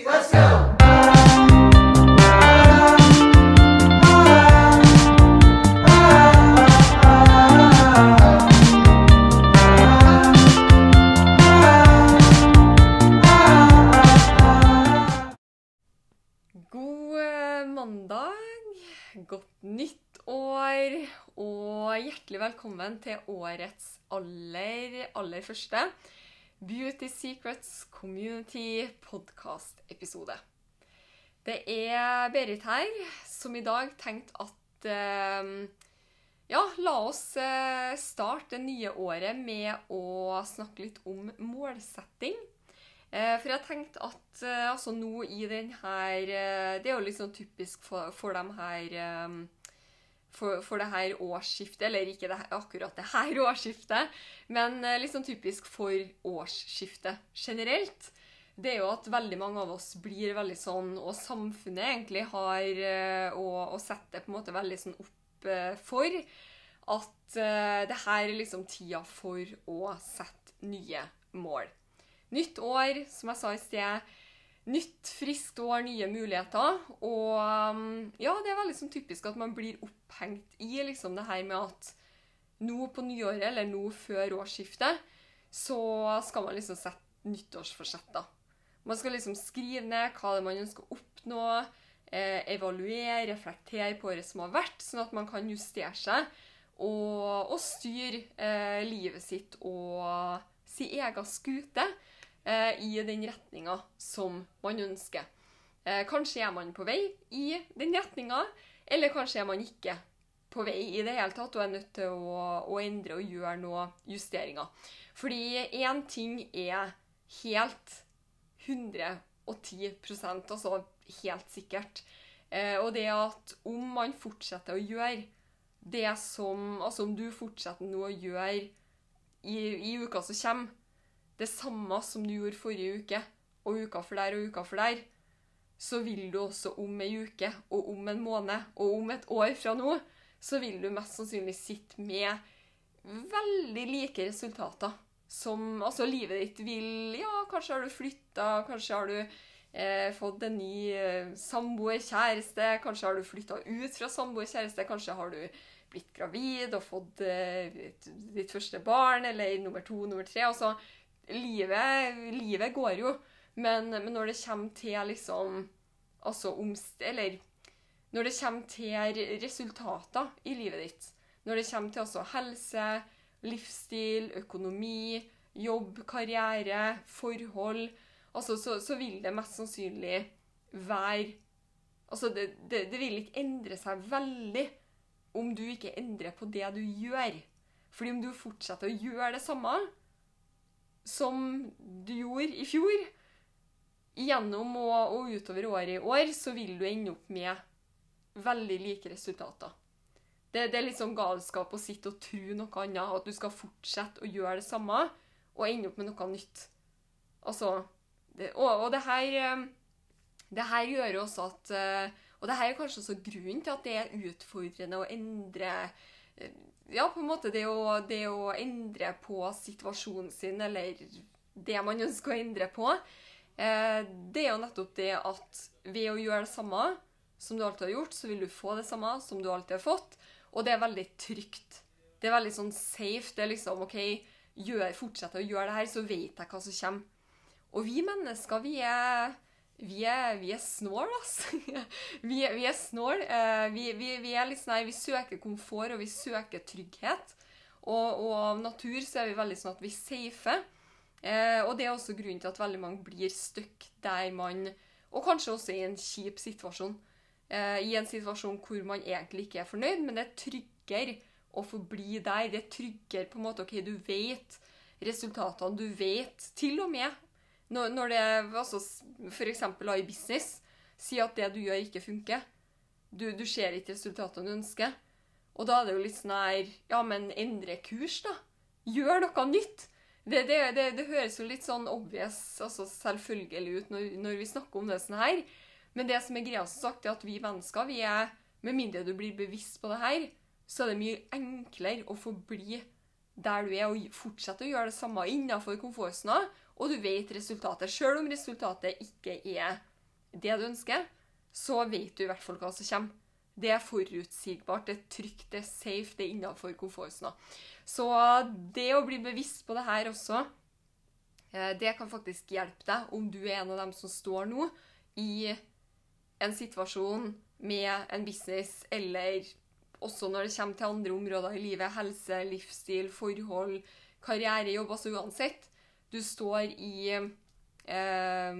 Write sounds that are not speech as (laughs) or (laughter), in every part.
let's go! God mandag, godt nytt år, og hjertelig velkommen til årets aller, aller første Beauty Secrets Community podcast-episode. Det er Berit her, som i dag tenkte at eh, ja, la oss eh, starte det nye året med å snakke litt om målsetting. Eh, For jeg tenkte at altså nå i den her Det er jo sånn typisk for, for dem her for, for det her årsskiftet, eller ikke det, akkurat det her (laughs) årsskiftet, men liksom typisk for årsskiftet generelt. Det er jo at veldig mange av oss blir veldig sånn, og samfunnet egentlig har å og, setter på en måte veldig sånn opp eh, for at eh, det her er liksom tida for å sette nye mål. Nytt år, som jeg sa i sted. Nytt, friskt år, nye muligheter. Og um, ja, det er veldig sånn typisk at man blir opphengt i liksom det her med at nå på nyåret, eller nå før årsskiftet, så skal man liksom sette nyttårsforsett, da. Man skal liksom skrive ned hva det er man ønsker å oppnå, eh, evaluere, reflektere på året som har vært, sånn at man kan justere seg og, og styre eh, livet sitt og sin egen skute eh, i den retninga som man ønsker. Eh, kanskje er man på vei i den retninga, eller kanskje er man ikke på vei i det hele tatt og er nødt til å, å endre og gjøre noen justeringer. Fordi én ting er helt 110% altså helt sikkert. Eh, og det at om man fortsetter å gjøre det som Altså om du fortsetter nå å gjøre i, i uka som kommer, det samme som du gjorde forrige uke, og uka for der og uka for der, så vil du også om ei uke, og om en måned, og om et år fra nå, så vil du mest sannsynlig sitte med veldig like resultater. Som Altså, livet ditt vil Ja, kanskje har du flytta, kanskje har du eh, fått en ny eh, samboer, kanskje har du flytta ut fra samboer, kjæreste, kanskje har du blitt gravid og fått eh, ditt første barn, eller nummer to, nummer tre. Altså, livet, livet går jo, men, men når det kommer til liksom Altså omst... Eller når det kommer til resultater i livet ditt, når det kommer til altså helse, livsstil, økonomi, jobb, karriere, forhold, altså så, så vil det mest sannsynlig være Altså, det, det, det vil ikke endre seg veldig om du ikke endrer på det du gjør. Fordi om du fortsetter å gjøre det samme som du gjorde i fjor, gjennom og, og utover året i år, så vil du ende opp med veldig like resultater. Det, det er litt sånn galskap å sitte og tro noe annet, at du skal fortsette å gjøre det samme og ende opp med noe nytt. Altså det, og, og det her eh, Det her gjør også at eh, Og det her er kanskje også grunnen til at det er utfordrende å endre eh, Ja, på en måte det å, det å endre på situasjonen sin, eller det man ønsker å endre på. Eh, det er jo nettopp det at ved å gjøre det samme som du alltid har gjort, så vil du få det samme som du alltid har fått. Og det er veldig trygt. Det er veldig sånn safe. Det er liksom OK, gjør, fortsett å gjøre det her, så vet jeg hva som kommer. Og vi mennesker, vi er vi er, vi er snål, altså. (laughs) vi, er- vi er snål. Eh, vi, vi, vi er litt sånn her, vi søker komfort, og vi søker trygghet. Og, og av natur så er vi veldig sånn at vi safer. Eh, og det er også grunnen til at veldig mange blir stuck der man Og kanskje også i en kjip situasjon. Eh, I en situasjon hvor man egentlig ikke er fornøyd, men det er tryggere å forbli der. Det er tryggere på en måte OK, du vet resultatene, du vet til og med når, når det altså, f.eks. i business sier at det du gjør, ikke funker. Du, du ser ikke resultatene du ønsker. Og da er det jo litt sånn her Ja, men endre kurs, da. Gjør noe nytt. Det, det, det, det høres jo litt sånn obvious, altså selvfølgelig ut når, når vi snakker om det sånn her. Men det som er greia, som sagt, er at vi mennesker, vi er Med mindre du blir bevisst på det her, så er det mye enklere å forbli der du er, og fortsette å gjøre det samme innenfor komfortsona, og du vet resultatet. Selv om resultatet ikke er det du ønsker, så vet du i hvert fall hva som kommer. Det er forutsigbart, det er trygt, det er safe, det er innafor komfortsona. Så det å bli bevisst på det her også, eh, det kan faktisk hjelpe deg om du er en av dem som står nå i en situasjon med en business, eller også når det kommer til andre områder i livet, helse, livsstil, forhold, karriere, jobb, altså uansett. Du står i eh,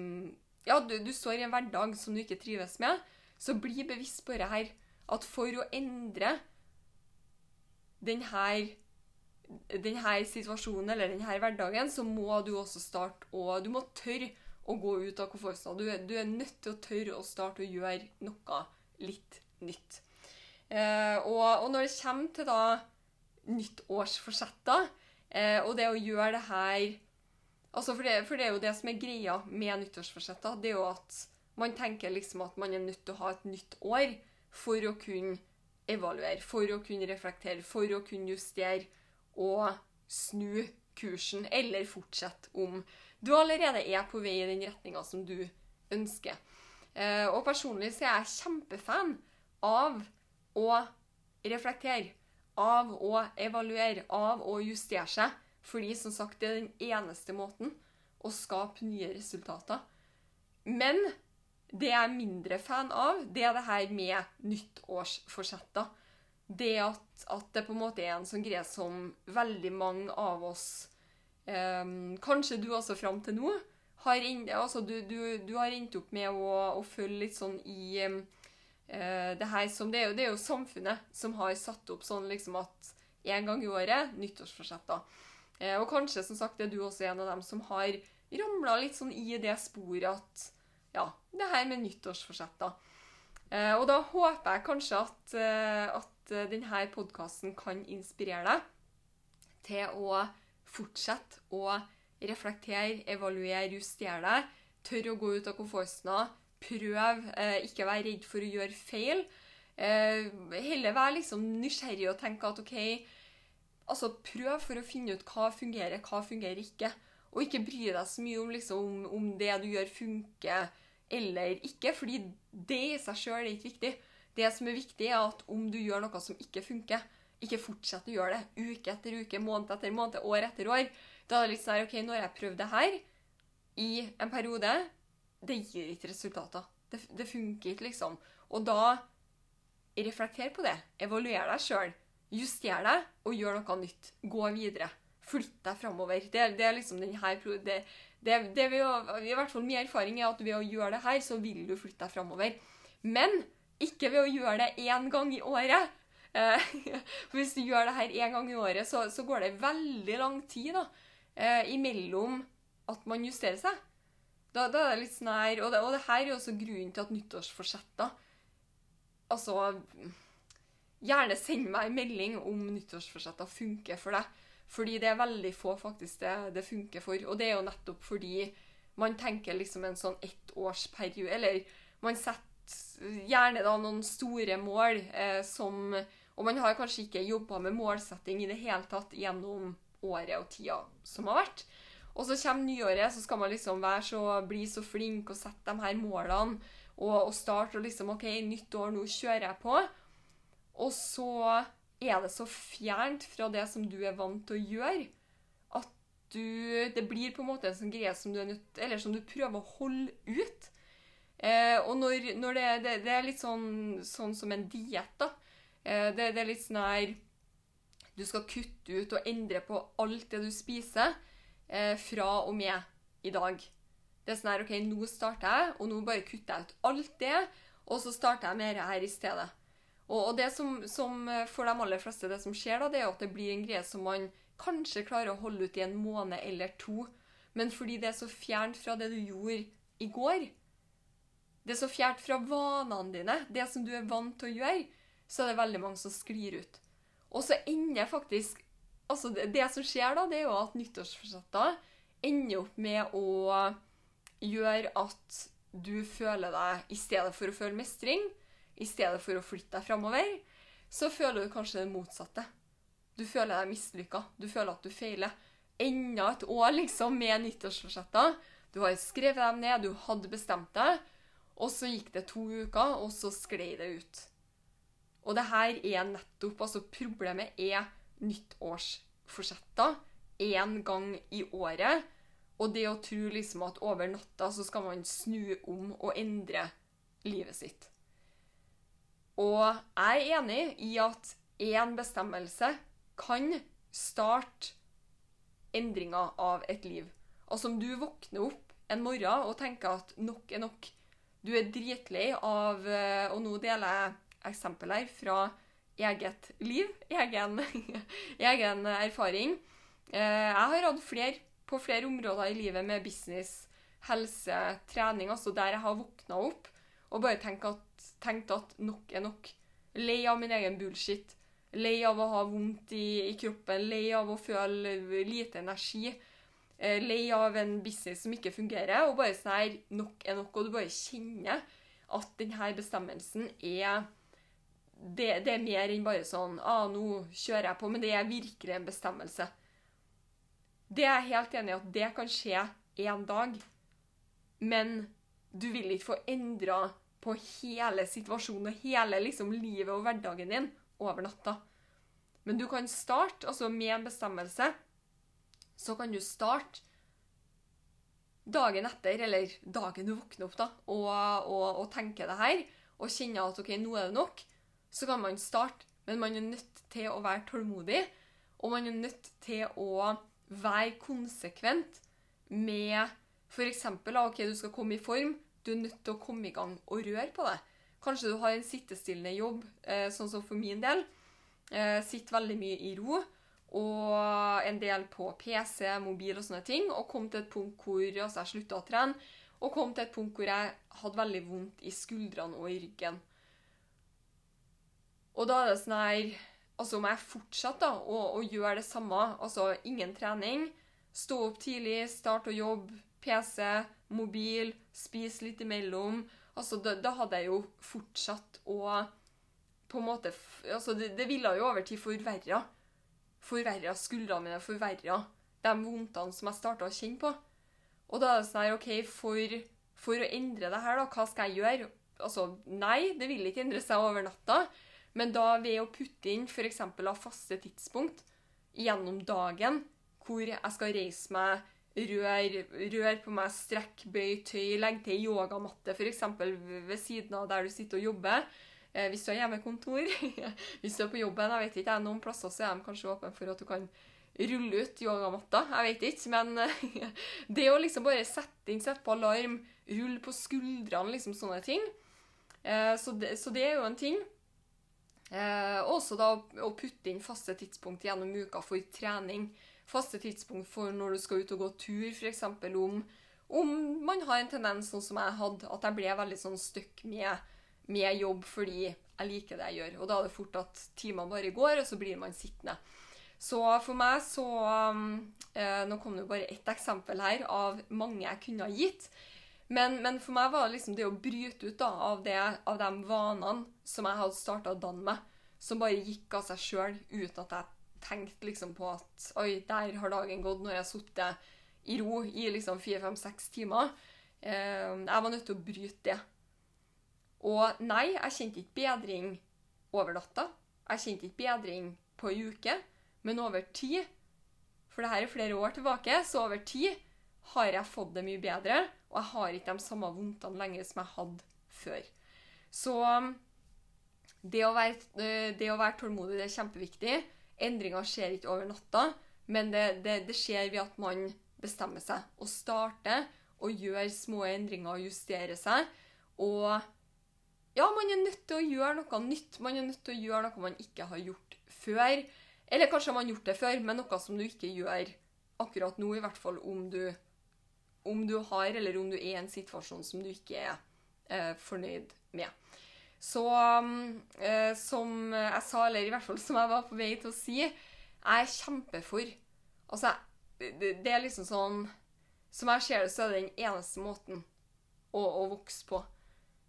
Ja, du, du står i en hverdag som du ikke trives med. Så bli bevisst på det her. At for å endre denne, denne situasjonen eller denne hverdagen, så må du også starte å Du må tørre å gå ut av komfortsonen. Du, du, er nødt til å tørre å starte å gjøre noe litt nytt. Eh, og, og, når det kommer til da nyttårsforsetter, eh, og det å gjøre det her altså for, det, for det er jo det som er greia med nyttårsforsetter, det er jo at man tenker liksom at man er nødt til å ha et nytt år for å kunne evaluere, for å kunne reflektere, for å kunne justere og snu kursen, eller fortsette om du allerede er på vei i den retninga som du ønsker. Eh, og personlig så er jeg kjempefan av å reflektere, av å evaluere, av å justere seg. Fordi som sagt, det er den eneste måten å skape nye resultater. Men det jeg er mindre fan av, det er det her med nyttårsforsetter. Det at, at, det på en måte er en sånn greie som veldig mange av oss um, Kanskje du også fram til nå har, inn, altså du, du, du har endt opp med å, å følge litt sånn i uh, det her som det er, jo, det er jo samfunnet som har satt opp sånn liksom at én gang i året nyttårsforsetter. Uh, og kanskje som sagt er du også en av dem som har ramla litt sånn i det sporet at ja, det her med nyttårsforsetter. da. og da håper jeg kanskje at, eh, at denne podkasten kan inspirere deg til å fortsette å reflektere, evaluere, justere deg. Tørre å gå ut av komfortsona. Prøv. Eh, ikke være redd for å gjøre feil. Eh, heller være liksom nysgjerrig og tenke at OK altså Prøv for å finne ut hva fungerer, hva fungerer ikke. Og ikke bry deg så mye om, liksom, om det du gjør, funker eller ikke, fordi det i seg sjøl er ikke viktig. Det som er viktig, er at om du gjør noe som ikke funker, ikke fortsett å gjøre det uke etter uke, måned etter måned, år etter år. Da er det litt sånn OK, nå har jeg prøvd det her i en periode. Det gir ikke resultater. Det, det funker ikke, liksom. Og da reflekter på det. Evaluer deg sjøl. Juster deg, og gjør noe nytt. Gå videre. Flytt deg framover. Det, det, er liksom den her, det, det, det å, I hvert fall min erfaring er at ved å gjøre det her, så vil du flytte deg framover. Men ikke ved å gjøre det én gang i året. Eh, (laughs) hvis du gjør det her én gang i året, så, så, går det veldig lang tid da, eh, imellom at man justerer seg. Da, da, er det litt sånn her, og og det her er også grunnen til at nyttårsforsetter Altså Gjerne send meg en melding om nyttårsforsetter funker for deg. Fordi det er veldig få faktisk det, det funker for. Og det er jo nettopp fordi man tenker liksom en sånn ettårsperiode Eller man setter gjerne da noen store mål eh, som Og man har kanskje ikke jobba med målsetting i det hele tatt gjennom året og tida som har vært. Og så kommer nyåret, så skal man liksom så, bli så flink og sette de her målene. Og, og starte og liksom OK, nytt år, nå kjører jeg på. Og så er det så fjernt fra det som du er vant til å gjøre, at du Det blir på en måte en sånn greie som du er nødt Eller som du prøver å holde ut. Eh, og når, når det, det, det, er litt sånn, sånn som en diett, da. Eh, det, det, er litt sånn her Du skal kutte ut og endre på alt det du spiser eh, fra og med i dag. Det er sånn her OK, nå starter jeg, og nå bare kutter jeg ut alt det, og så starter jeg med dette her i stedet. Og, og det som, som, eh, for de aller fleste det som skjer, da, det er at det blir en greie som man kanskje klarer å holde ut i en måned eller to. Men fordi det er så fjernt fra det du gjorde i går, det er så fjernt fra vanene dine, det som du er vant til å gjøre, så er det veldig mange som sklir ut. Og så ender faktisk altså det, det, som skjer da, det er jo at nyttårsforsetter ender opp med å gjøre at du føler deg I stedet for å føle mestring, i stedet for å flytte deg framover, så føler du kanskje det motsatte. Du føler deg mislykka. Du føler at du feiler. enda et år liksom med nyttårsforsetter. Du har skrevet dem ned, du hadde bestemt deg, og så gikk det to uker, og så sklei det ut. Og det her er nettopp Altså, problemet er nyttårsforsetter én gang i året. Og det å tro liksom at over natta så skal man snu om og endre livet sitt. Og jeg er enig i at én bestemmelse kan starte endringa av et liv. Altså om du våkner opp en morgen og tenker at nok er nok, du er dritlei av eh, Og nå deler jeg eksempel her fra eget liv, egen, (laughs) egen erfaring. Eh, jeg har hatt flere på flere områder i livet med business, helse, trening, altså der jeg har våkna opp og bare tenkt at, tenkt at nok er nok. Lei av min egen bullshit. Lei av å ha vondt i, i kroppen, lei av å føle lite energi. Eh, lei av en business som ikke fungerer. Og bare sånn her Nok er nok. Og du bare kjenner at denne bestemmelsen er det, det, er mer enn bare sånn ah, 'Nå kjører jeg på.' Men det er virkelig en bestemmelse. Det er jeg helt enig i at det kan skje én dag. Men du vil ikke få endra på hele situasjonen og hele liksom, livet og hverdagen din over natta. Men du kan starte, altså med en bestemmelse, så kan du starte dagen etter, eller dagen du våkner opp, da, og, og, og tenke det her, og kjenne at OK, nå er det nok så kan man starte, men man er nødt til å være tålmodig. Og man er nødt til å være konsekvent med f.eks. OK, du skal komme i form. Du er nødt til å komme i gang og røre på det. Kanskje du har en sittestillende jobb, eh, sånn som for min del. Sitt sitter veldig mye i ro. Og en del på PC, mobil og sånne ting. Og kom til et punkt hvor altså jeg slutta å trene. Og kom til et punkt hvor jeg hadde veldig vondt i skuldrene og i ryggen. Og da er det sånn her Altså, om jeg fortsetter da, å, å, gjøre det samme, altså ingen trening, stå opp tidlig, starte å jobbe, PC, mobil, spise litt imellom altså, da, da, hadde jeg jo fortsatt å på en måte altså, det, det ville jo over tid forverra. Forverra skuldrene mine, forverra de vondtene som jeg starta å kjenne på. Og da er det sånn her, OK, for, for å endre det her, da, hva skal jeg gjøre? Altså, nei, det vil ikke endre seg over natta. Men da ved å putte inn f.eks. faste tidspunkt gjennom dagen, hvor jeg skal reise meg, røre, rør på meg, strekk, bøy, tøy, Legg til yogamatte f.eks. ved siden av der du sitter og jobber. Eh, hvis du har hjemmekontor. (laughs) hvis du er på jobben, jeg vet ikke, noen plasser så er de kanskje åpne for at du kan rulle ut yogamatta. Jeg vet ikke, men (laughs) det å liksom bare sette inn, sette på alarm, rulle på skuldrene, liksom sånne ting. Eh, så det, så det er jo en ting. Eh, også da å putte inn faste tidspunkt gjennom uka for trening. Faste tidspunkt for når du skal ut og gå tur, f.eks. Om, om man har en tendens, sånn som jeg hadde, at jeg ble veldig sånn stuck med, med, jobb fordi jeg liker det jeg gjør. Og da er det fort at timene bare går, og så blir man sittende. Så for meg så eh, Nå kom det jo bare ett eksempel her av mange jeg kunne ha gitt. Men, men, for meg var det liksom det å bryte ut da, av, det, av de vanene som jeg hadde starta å danne meg, som bare gikk av seg sjøl uten at jeg tenkte liksom på at Oi, der har dagen gått når jeg har sittet i ro i liksom fire-fem-seks timer. Eh, jeg var nødt til å bryte det. Og nei, jeg kjente ikke bedring over natta. Jeg kjente ikke bedring på ei uke, men over tid, for det her er flere år tilbake, så over tid har jeg fått det mye bedre, og jeg har ikke de samme vondtene lenger som jeg hadde før. Så um, det å være, eh, det å være tålmodig det er kjempeviktig. Endringer skjer ikke over natta, men det, det, det skjer ved at man bestemmer seg og starter og gjør små endringer og justerer seg. Og ja, man er nødt til å gjøre noe nytt. Man er nødt til å gjøre noe man ikke har gjort før. Eller kanskje man har gjort det før, men noe som du ikke gjør akkurat nå, i hvert fall om du om du har, eller om du er i en situasjon som du ikke er eh, fornøyd med. Så eh, som jeg sa, eller i hvert fall som jeg var på vei til å si, jeg er kjempefor. Altså, det, det er liksom sånn Som jeg ser det, så er det den eneste måten å, å vokse på.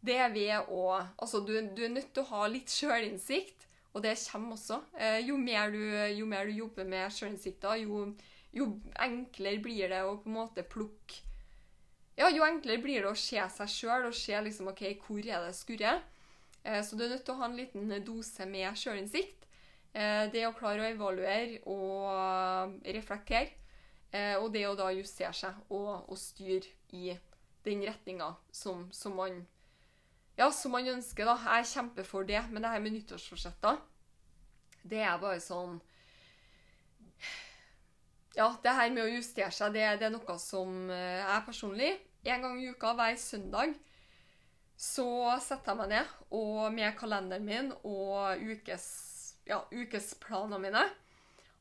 Det er ved å Altså, du, du er nødt til å ha litt sjølinnsikt, og det kommer også. Eh, jo, mer du, jo mer du jobber med sjølinnsikta, jo jo enklere blir det å på en måte plukke Ja, jo enklere blir det å se seg sjøl og se liksom, OK, hvor er det skurrer? Eh, så du er nødt til å ha en liten dose med sjølinnsikt. Eh, det å klare å evaluere og reflektere. Eh, og det å da justere seg og, og styre i den retninga som, som, man ja, som man ønsker. da. Jeg kjemper for det. Men det her med nyttårsforsetter, det er bare sånn Ja, det her med å justere seg, det, det er noe som jeg personlig En gang i uka, hver søndag, så setter jeg meg ned og med kalenderen min og ukes, ja, ukesplanene mine.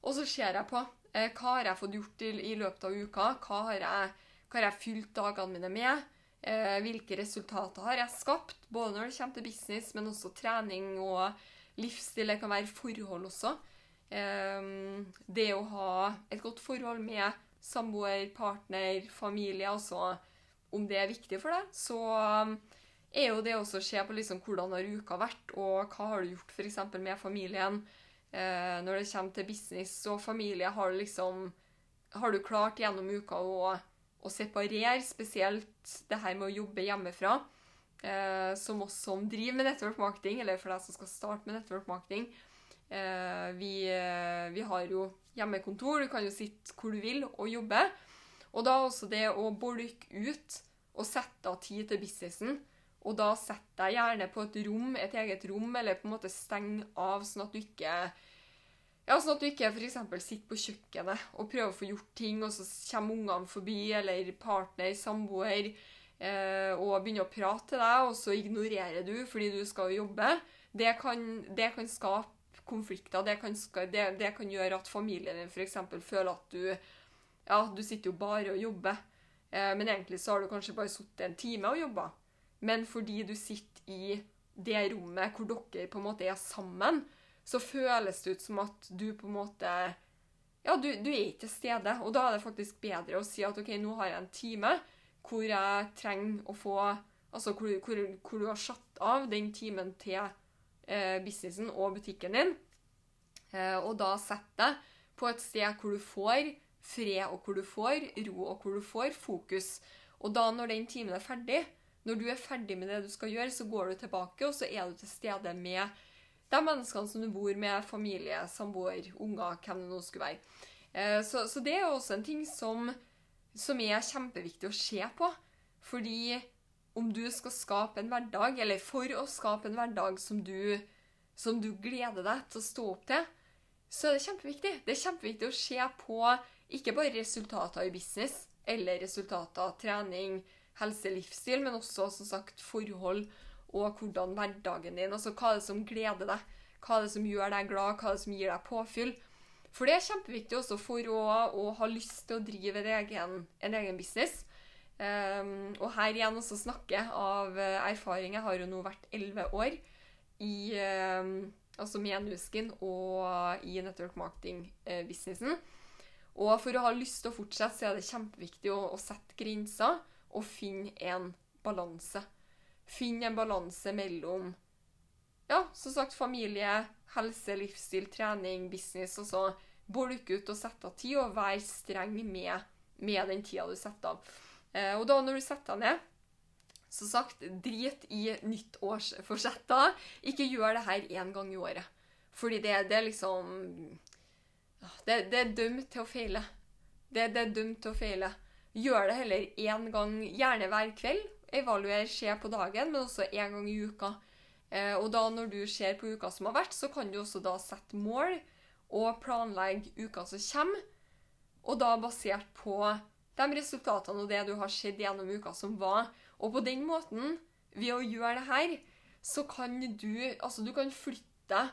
Og så ser jeg på eh, hva har jeg fått gjort i, i løpet av uka. Hva har jeg, hva har jeg fylt dagene mine med? Eh, hvilke resultater har jeg skapt? Både når det kommer til business, men også trening og livsstil. Det kan være forhold også. Eh, det å ha et godt forhold med samboer, partner, familie, altså om det er viktig for deg, så er jo det å se på liksom hvordan har uka vært, og hva har du gjort f.eks. med familien. Eh, når det kommer til business og familie, har du liksom Har du klart gjennom uka å, å separere spesielt det her med å jobbe hjemmefra? Eh, som oss som driver med network marketing, eller for deg som skal starte med network marketing. Eh, vi, eh, vi har jo hjemmekontor, du kan jo sitte hvor du vil og jobbe. Og da også det å bolke ut og sette av tid til businessen. Og da sett deg gjerne på et rom, et eget rom, eller på en måte steng av, sånn at du ikke ja, sånn at du ikke f.eks. sitter på kjøkkenet og prøver å få gjort ting, og så kommer ungene forbi, eller partner, samboer, eh, og begynner å prate til deg, og så ignorerer du fordi du skal jobbe. Det kan, det kan skape konflikter. Det kan, det, det kan, gjøre at familien din f.eks. føler at du Ja, du sitter jo bare og jobber, eh, men egentlig så har du kanskje bare sittet en time og jobba. Men fordi du sitter i det rommet hvor dere på en måte er sammen, så føles det ut som at du på en måte Ja, du, du er ikke til stede. Og da er det faktisk bedre å si at OK, nå har jeg en time hvor jeg trenger å få Altså hvor, hvor, hvor du har satt av den timen til eh, businessen og butikken din. Eh, og da sett deg på et sted hvor du får fred, og hvor du får ro, og hvor du får fokus. Og da, når den timen er ferdig, når du er ferdig med det du skal gjøre, så går du tilbake, og så er du til stede med de menneskene som du bor med, familie, samboer, unger, hvem det nå skulle være. Eh, så, så, det er også en ting som, som er kjempeviktig å se på. Fordi om du skal skape en hverdag, eller for å skape en hverdag som du, som du gleder deg til å stå opp til, så er det kjempeviktig. Det er kjempeviktig å se på ikke bare resultater i business, eller resultater trening, helse, livsstil, men også som sagt forhold og hvordan hverdagen din Altså hva er det som gleder deg? Hva er det som gjør deg glad? Hva er det som gir deg påfyll? For det er kjempeviktig også for å, å ha lyst til å drive en egen, en egen business. Um, og her igjen også snakke av eh, erfaring. Jeg har jo nå vært elleve år i um, altså med Nuskin og i network marketing-businessen. Og for å ha lyst til å fortsette, så er det kjempeviktig å, å sette grenser og finne en balanse. Finne en balanse mellom ja, som sagt familie, helse, livsstil, trening, business. Og så bolke ut og sette av tid, og være streng med, med den tida du setter av. Eh, og da når du setter deg ned som sagt, drit i nyttårsforsetter. Ikke gjør det her én gang i året. Fordi det, det er liksom det, det, er dømt til å feile. Det, det er dømt til å feile. Gjør det heller én gang, gjerne hver kveld. Evaluer, se på dagen, men også én gang i uka. Eh, og da når du ser på uka som har vært, så kan du også da sette mål og planlegge uka som kommer. Og da basert på de resultatene og det du har sett gjennom uka som var. Og på den måten, ved å gjøre det her, så kan du Altså, du kan flytte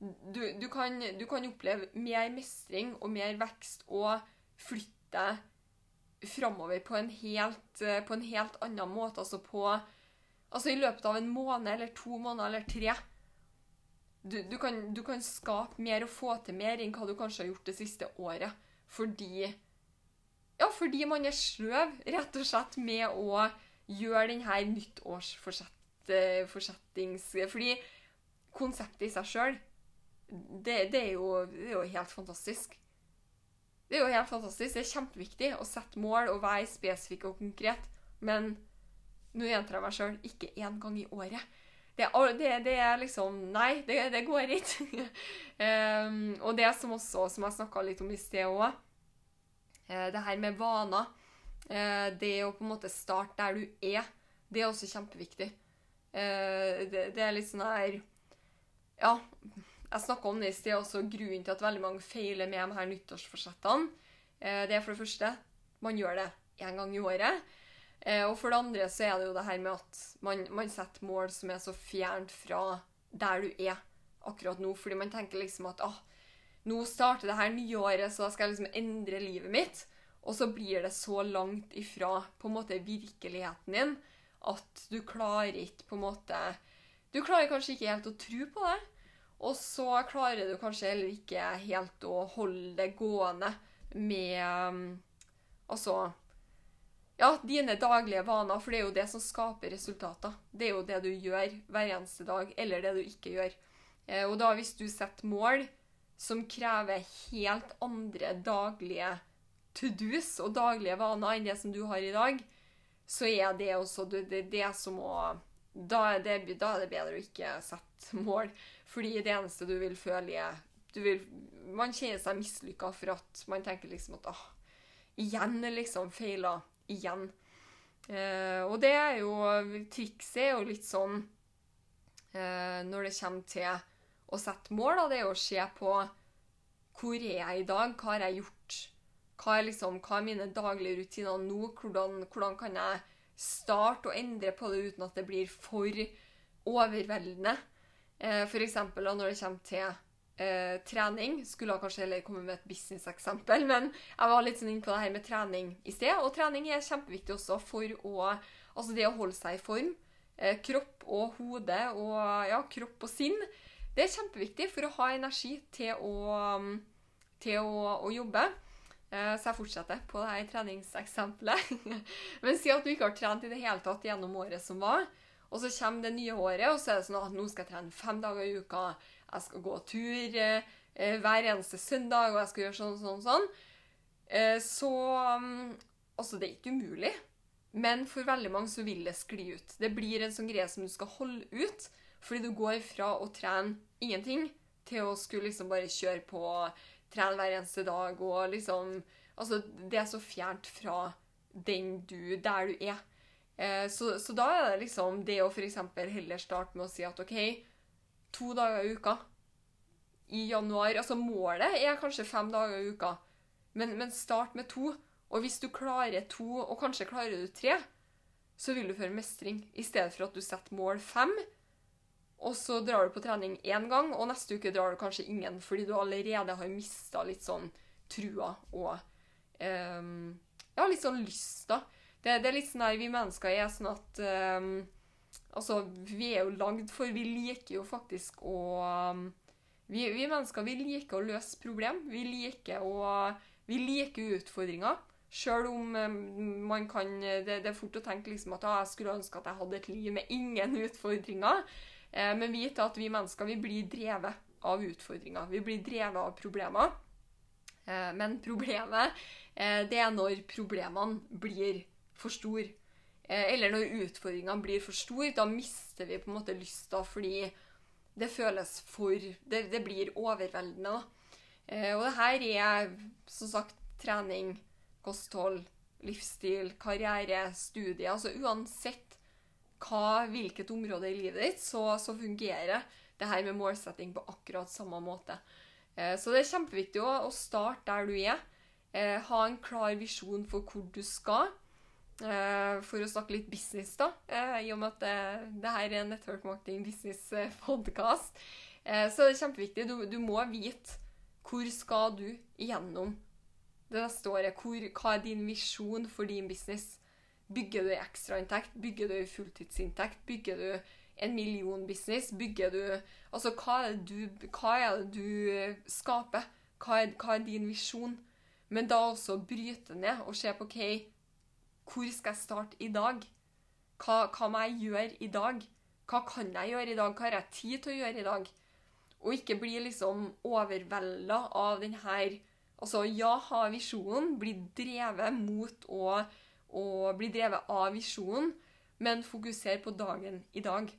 du, du, kan, du kan oppleve mer mestring og mer vekst og flytte framover på, eh, på en helt annen måte. Altså på Altså i løpet av en måned eller to måneder eller tre. Du, du, kan, du, kan, skape mer og få til mer enn hva du kanskje har gjort det siste året. Fordi Ja, fordi man er sløv, rett og slett, med å gjøre denne nyttårsforsettings... Fordi konseptet i seg sjøl, det, det, det, er jo helt fantastisk. Det er jo helt fantastisk. Det er kjempeviktig å sette mål og være spesifikk og konkret. Men nå gjentar jeg meg sjøl ikke én gang i året. Det, det, det er liksom Nei, det, det går ikke. um, (laughs) og det som også, som jeg snakka litt om i sted òg, det her med vaner. eh, det å på en måte starte der du er, det er også kjempeviktig. Eh, det, det er litt sånn her Ja, jeg snakka om det i sted også. Grunnen til at veldig mange feiler med de her nyttårsforsettene, eh, det er for det første man gjør det én gang i året. Eh, og for det andre så er det jo det her med at man, man setter mål som er så fjernt fra der du er akkurat nå. Fordi man tenker liksom at ah, nå starter det her nye året, så da skal jeg liksom endre livet mitt. Og så blir det så langt ifra på en måte virkeligheten din at du klarer ikke på en måte Du klarer kanskje ikke helt å tro på det. Og så klarer du kanskje heller ikke helt å holde det gående med um, Altså ja, dine daglige vaner, for det er jo det som skaper resultater. Det er jo det du gjør hver eneste dag, eller det du ikke gjør. Eh, og da hvis du setter mål som krever helt andre daglige to do's og daglige vaner enn det som du har i dag, så er det også det, det, det som å da er, det, da er det bedre å ikke sette mål. Fordi det eneste du vil føle er vil, Man kjenner seg mislykka for at man tenker liksom at ah, igjen liksom feila. Igjen. Eh, og det er jo Trikset er jo litt sånn eh, når det kommer til å sette mål, da, det er å se på hvor er jeg i dag, hva har jeg gjort? Hva er, liksom, hva er mine daglige rutiner nå? Hvordan, hvordan kan jeg starte og endre på det uten at det blir for overveldende? Eh, eksempel når det kommer til eh, trening. Skulle jeg kanskje heller komme med et business-eksempel, men jeg var litt sånn inne på det her med trening i sted. Og trening er kjempeviktig også for å Altså det å holde seg i form. Eh, kropp og hode og ja, kropp og sinn. Det er kjempeviktig for å ha energi til å, til å, å jobbe. Eh, Så jeg fortsetter på det her treningseksempelet. (laughs) Men si at du ikke har trent i det hele tatt gjennom året som var, og så kommer det nye året, og så er det sånn at nå skal jeg trene fem dager i uka, jeg skal gå tur eh, hver eneste søndag, og jeg skal gjøre sånn, sånn, sånn. Eh, Så mm, Altså, det er ikke umulig. Men for veldig mange så vil det skli ut. Det blir en sånn greie som du skal holde ut, fordi du går fra å trene ingenting til å skulle liksom bare kjøre på, trene hver eneste dag og liksom Altså, det er så fjernt fra den du Der du er. Eh, så, så da er det liksom det å f.eks. heller starte med å si at OK, to dager i uka i januar Altså målet er kanskje fem dager i uka, men, men start med to. Og hvis du klarer to, og kanskje klarer du tre, så vil du føle mestring. I stedet for at du setter mål fem, og så drar du på trening én gang, og neste uke drar du kanskje ingen fordi du allerede har mista litt sånn trua og um, Ja, litt sånn lyst, da. Det, det er litt sånn her vi mennesker er sånn at um, Altså, vi er jo lagd for Vi liker jo faktisk å um, vi, vi mennesker vi liker å løse problem. Vi liker, å, vi liker utfordringer. Sjøl om man kan det, det er fort å tenke liksom at ah, jeg skulle ønske at jeg hadde et liv med ingen utfordringer. Eh, men vit at vi mennesker vi blir drevet av utfordringer. Vi blir drevet av problemer. Eh, men problemet eh, det er når problemene blir for store. Eh, eller når utfordringene blir for store. Da mister vi på en måte lysta fordi det føles for Det, det blir overveldende. da. Eh, og det her er som sagt trening, kosthold, livsstil, karriere, studie. Altså uansett hva, hvilket område i livet ditt, så, så fungerer det her med målsetting på akkurat samme måte. Eh, så det er kjempeviktig å, starte der du er. Eh, ha en klar visjon for hvor du skal. Eh, for å snakke litt business, da, i og med at det, det her er en network marketing business-podkast, så det er kjempeviktig. Du, du må vite hvor skal du gjennom det neste året. Hva er din visjon for din business? Bygger du ekstrainntekt? Bygger du fulltidsinntekt? Bygger du en millionbusiness? Bygger du Altså, hva er det du, er det du skaper? Hva er, hva er din visjon? Men da også bryte ned og se på OK, hvor skal jeg starte i dag? Hva, hva må jeg gjøre i dag? Hva kan jeg gjøre i dag? Hva har jeg tid til å gjøre i dag? Og ikke bli liksom overvelda av den her Altså, ja, ha visjonen, bli drevet mot å, å bli drevet av visjonen, men fokuser på dagen i dag.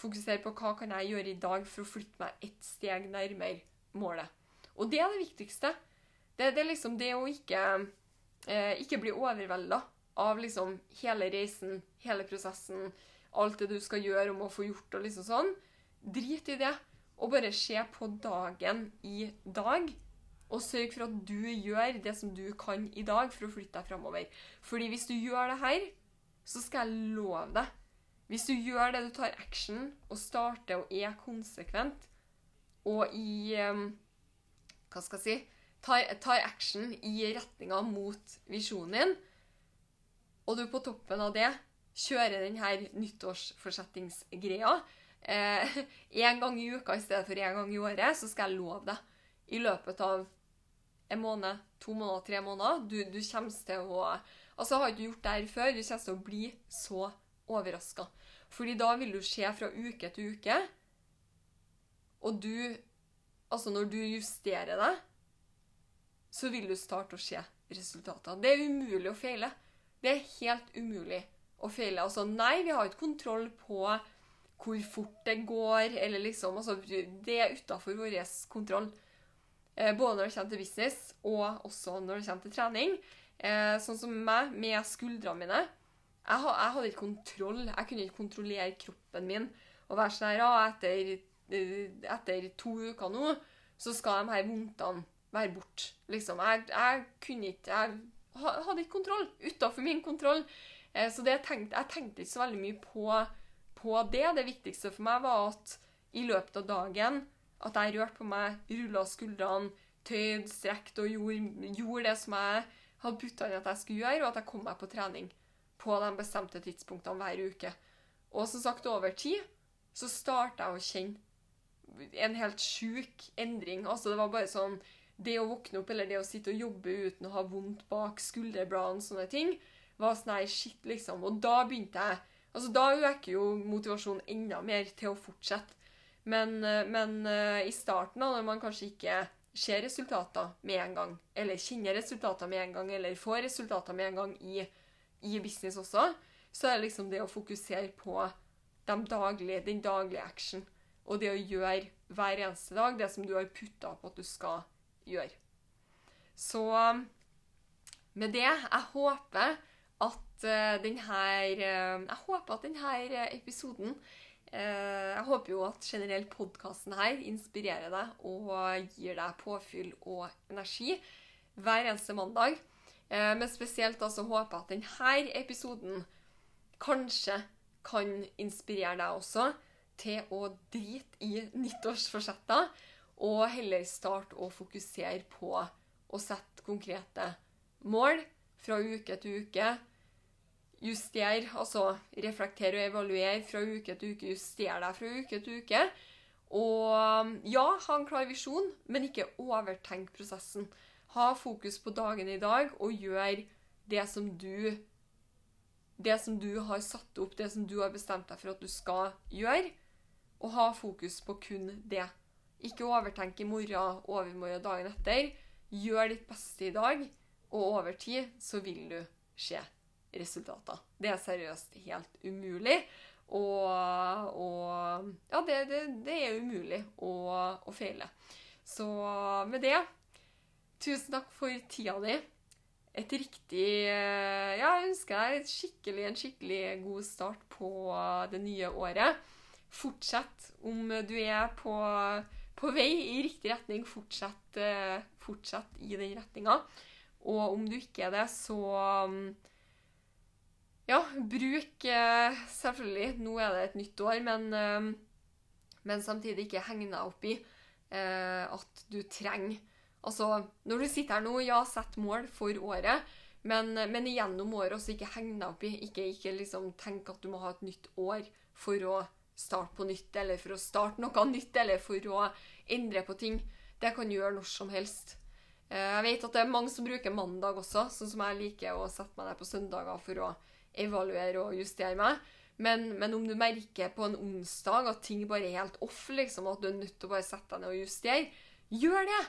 Fokuser på hva kan jeg gjøre i dag for å flytte meg ett steg nærmere målet. Og det er det viktigste. Det, det er liksom det å ikke, eh, ikke bli overvelda av liksom hele reisen, hele prosessen, alt det du skal gjøre om å få gjort og liksom sånn. Drit i det, og bare se på dagen i dag. Og sørg for at du gjør det som du kan i dag for å flytte deg framover. Fordi hvis du gjør det her, så skal jeg love deg Hvis du gjør det, du tar action og starter og er konsekvent, og i um, Hva skal jeg si tar, tar action i retninga mot visjonen din, og du på toppen av det kjører denne nyttårsforsettingsgreia eh, (laughs) en gang i uka i stedet for en gang i året, så skal jeg love deg, i løpet av en måned, to måneder, tre måneder Du, du kommer til å Altså, har ikke gjort det her før, du kommer til å bli så overraska. Fordi da vil du se fra uke til uke, og du Altså, når du justerer deg, så vil du starte å se resultater. Det er umulig å feile. Det er helt umulig å feile. Altså, nei, vi har ikke kontroll på hvor fort det går, eller liksom altså, Det er utafor vår kontroll. Eh, både når det kommer til business, og også når det kommer til trening. Eh, sånn som meg, med skuldrene mine. Jeg, hadde ikke kontroll. Jeg kunne ikke kontrollere kroppen min. Og være sånn her, etter etter to uker nå, så skal de her vondtene være borte. Liksom. Jeg, jeg, kunne ikke Jeg hadde ikke kontroll. Utafor min kontroll. Eh, så tenkte, jeg tenkte ikke så veldig mye på, på, det. Det viktigste for meg var at i løpet av dagen at jeg rørte på meg, rulla skuldrene, tøyd, strekt og gjorde, gjorde, det som jeg hadde putta inn at jeg skulle gjøre, og at jeg kom meg på trening på de bestemte tidspunktene hver uke. Og som sagt, over tid så starta jeg å kjenne en helt sjuk endring. Altså, det var bare sånn Det å våkne opp eller det å sitte og jobbe uten å ha vondt bak skulderbladene, sånne ting, var sånn her shit, liksom. Og da begynte jeg Altså, da øker jo motivasjonen enda mer til å fortsette. Men, eh, men uh, i starten, da, når man kanskje ikke ser resultater med en gang, eller kjenner resultater med en gang, eller får resultater med en gang i, i business også, så er det liksom det å fokusere på de daglige, den daglige action og det å gjøre hver eneste dag det som du har putta på at du skal gjøre. Så med det Jeg håper at uh, denne Jeg håper at denne episoden Jeg håper jo at generelt podkasten her inspirerer deg og gir deg påfyll og energi hver eneste mandag. men spesielt altså håper jeg at denne episoden kanskje kan inspirere deg også til å drite i nyttårsforsetter, og heller starte å fokusere på å sette konkrete mål fra uke til uke. Justere, altså reflektere og evaluere fra uke til uke. Justere deg fra uke til uke. Og ja, ha en klar visjon, men ikke overtenk prosessen. Ha fokus på dagen i dag, og gjør det som du det som du har satt opp, det som du har bestemt deg for at du skal gjøre og ha fokus på kun det. Ikke overtenk i morgen, overmorgen, dagen etter. Gjør ditt beste i dag, og over tid så vil du se resultater. Det er seriøst helt umulig. Og, og Ja, det, det, det, er umulig å, å feile. Så med det Tusen takk for tida di. Et riktig Ja, jeg ønsker deg skikkelig, en skikkelig god start på det nye året. Fortsett om du er på, på vei i riktig retning. Fortsett, uh, fortsett i den retninga. Og om du ikke er det, så Ja, bruk uh, Selvfølgelig, nå er det et nytt år, men, uh, men samtidig ikke heng deg opp i at du trenger Altså, når du sitter her nå, ja, sett mål for året. Men, men gjennom året også ikke heng deg opp i. Ikke, ikke liksom tenk at du må ha et nytt år for å starte på nytt, eller for å starte noe nytt, eller for å endre på ting. Det kan du gjøre når som helst. Eh, jeg vet at det er mange som bruker mandag også, sånn som jeg liker å sette meg ned på søndager for å evaluere og justere meg. Men, men, om du merker på en onsdag at ting bare er helt off, liksom, at du er nødt til å bare sette deg ned og justere, gjør det!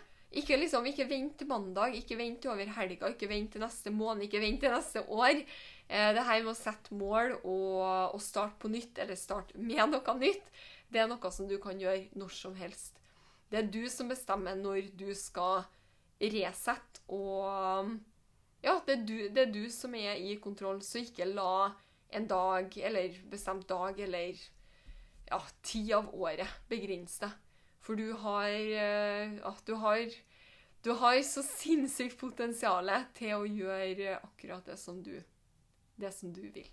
Ikke liksom, ikke vent til mandag, ikke vent over helga, ikke vent til neste måned, ikke vent til neste år. Eh, det her med å sette mål og, og starte på nytt, eller starte med noe nytt, det er noe som du kan gjøre når som helst. Det er du som bestemmer når du skal resette, og ja, det er, du, det er du som er i kontroll, så ikke la en dag, eller bestemt dag, eller ja, tid av året begrense deg. For du har, eh, ja, du har Du har så sinnssykt potensial til å gjøre akkurat det som du, det som du vil.